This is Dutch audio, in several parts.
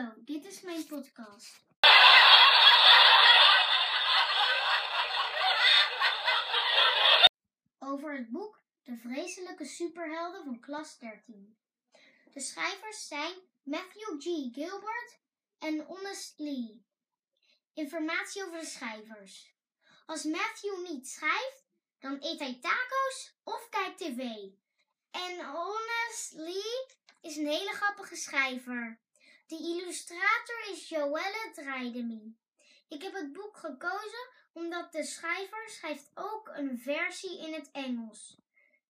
Dit is mijn podcast. Over het boek De Vreselijke Superhelden van klas 13. De schrijvers zijn Matthew G. Gilbert en Honest Lee. Informatie over de schrijvers. Als Matthew niet schrijft, dan eet hij taco's of kijkt tv. En Honest Lee is een hele grappige schrijver. De illustrator is Joelle Draidemi. Ik heb het boek gekozen omdat de schrijver schrijft ook een versie in het Engels.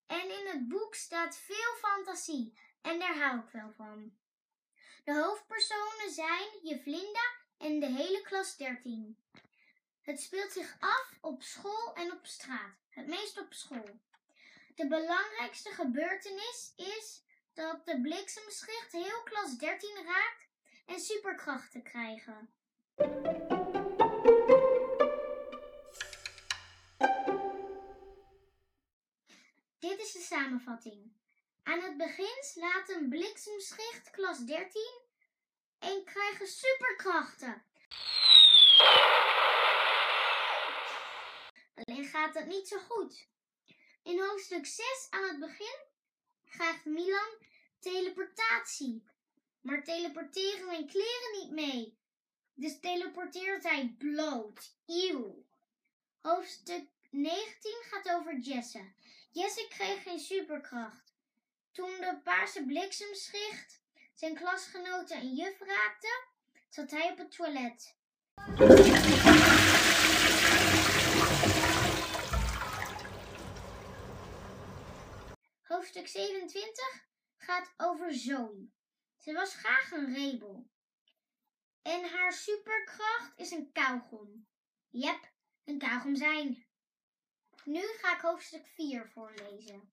En in het boek staat veel fantasie en daar hou ik wel van. De hoofdpersonen zijn Jevlinda en de hele klas 13. Het speelt zich af op school en op straat, het meest op school. De belangrijkste gebeurtenis is dat de bliksemschicht heel klas 13 raakt en superkrachten krijgen. Dit is de samenvatting. Aan het begin slaat een bliksemschicht klas 13 en krijgen superkrachten. Alleen gaat het niet zo goed. In hoofdstuk 6 aan het begin krijgt Milan teleportatie. Maar teleporteren zijn kleren niet mee. Dus teleporteert hij bloot. Eeuw. Hoofdstuk 19 gaat over Jesse. Jesse kreeg geen superkracht. Toen de paarse bliksemschicht zijn klasgenoten en juf raakte, zat hij op het toilet. Hoofdstuk 27 gaat over Zoe. Ze was graag een rebel. En haar superkracht is een kauwgom. Jep, een kauwgom zijn. Nu ga ik hoofdstuk 4 voorlezen.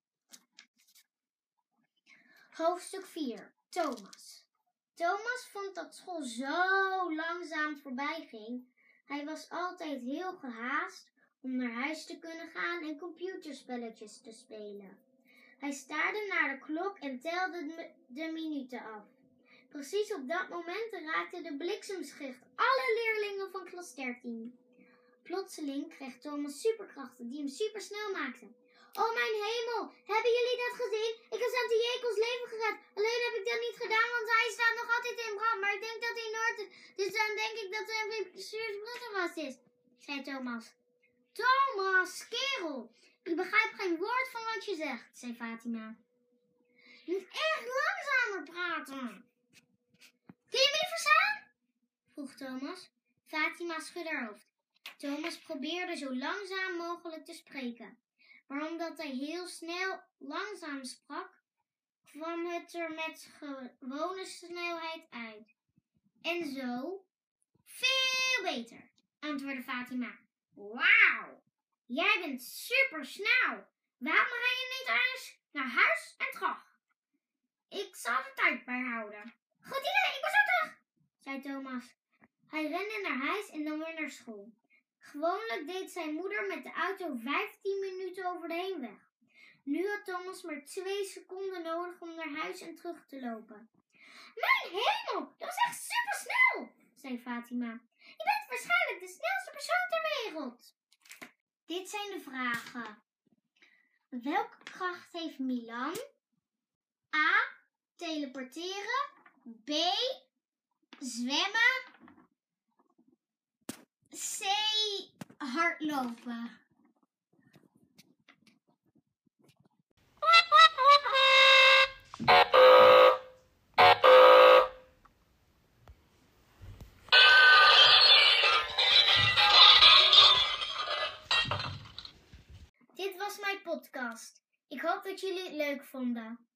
Hoofdstuk 4. Thomas. Thomas vond dat school zo langzaam voorbij ging. Hij was altijd heel gehaast om naar huis te kunnen gaan en computerspelletjes te spelen. Hij staarde naar de klok en telde de minuten af. Precies op dat moment raakte de bliksemschicht alle leerlingen van klas 13. Plotseling kreeg Thomas superkrachten die hem supersnel maakten. Oh mijn hemel, hebben jullie dat gezien? Ik heb Santi Jekels leven gered. Alleen heb ik dat niet gedaan, want hij staat nog altijd in brand. Maar ik denk dat hij nooit... Dus dan denk ik dat hij een vast is, zei Thomas. Thomas, kerel, ik begrijp geen woord van wat je zegt, zei Fatima. Je moet echt langzamer praten. Kun je me niet verstaan? Vroeg Thomas. Fatima schudde haar hoofd. Thomas probeerde zo langzaam mogelijk te spreken. Maar omdat hij heel snel langzaam sprak, kwam het er met gewone snelheid uit. En zo veel beter, antwoordde Fatima. Wauw, jij bent super snel. Waarom rij je niet eens naar huis en terug? Ik zal de tijd bijhouden. Goed idee, ik ben zo terug, zei Thomas. Hij rende naar huis en dan weer naar school. Gewoonlijk deed zijn moeder met de auto 15 minuten over de heenweg. Nu had Thomas maar twee seconden nodig om naar huis en terug te lopen. Mijn hemel, dat was echt super snel, zei Fatima. Je bent waarschijnlijk de snelste persoon ter wereld. Dit zijn de vragen. Welke kracht heeft Milan? A. Teleporteren. B. Zwemmen. C. Hardlopen. Dit was mijn podcast. Ik hoop dat jullie het leuk vonden.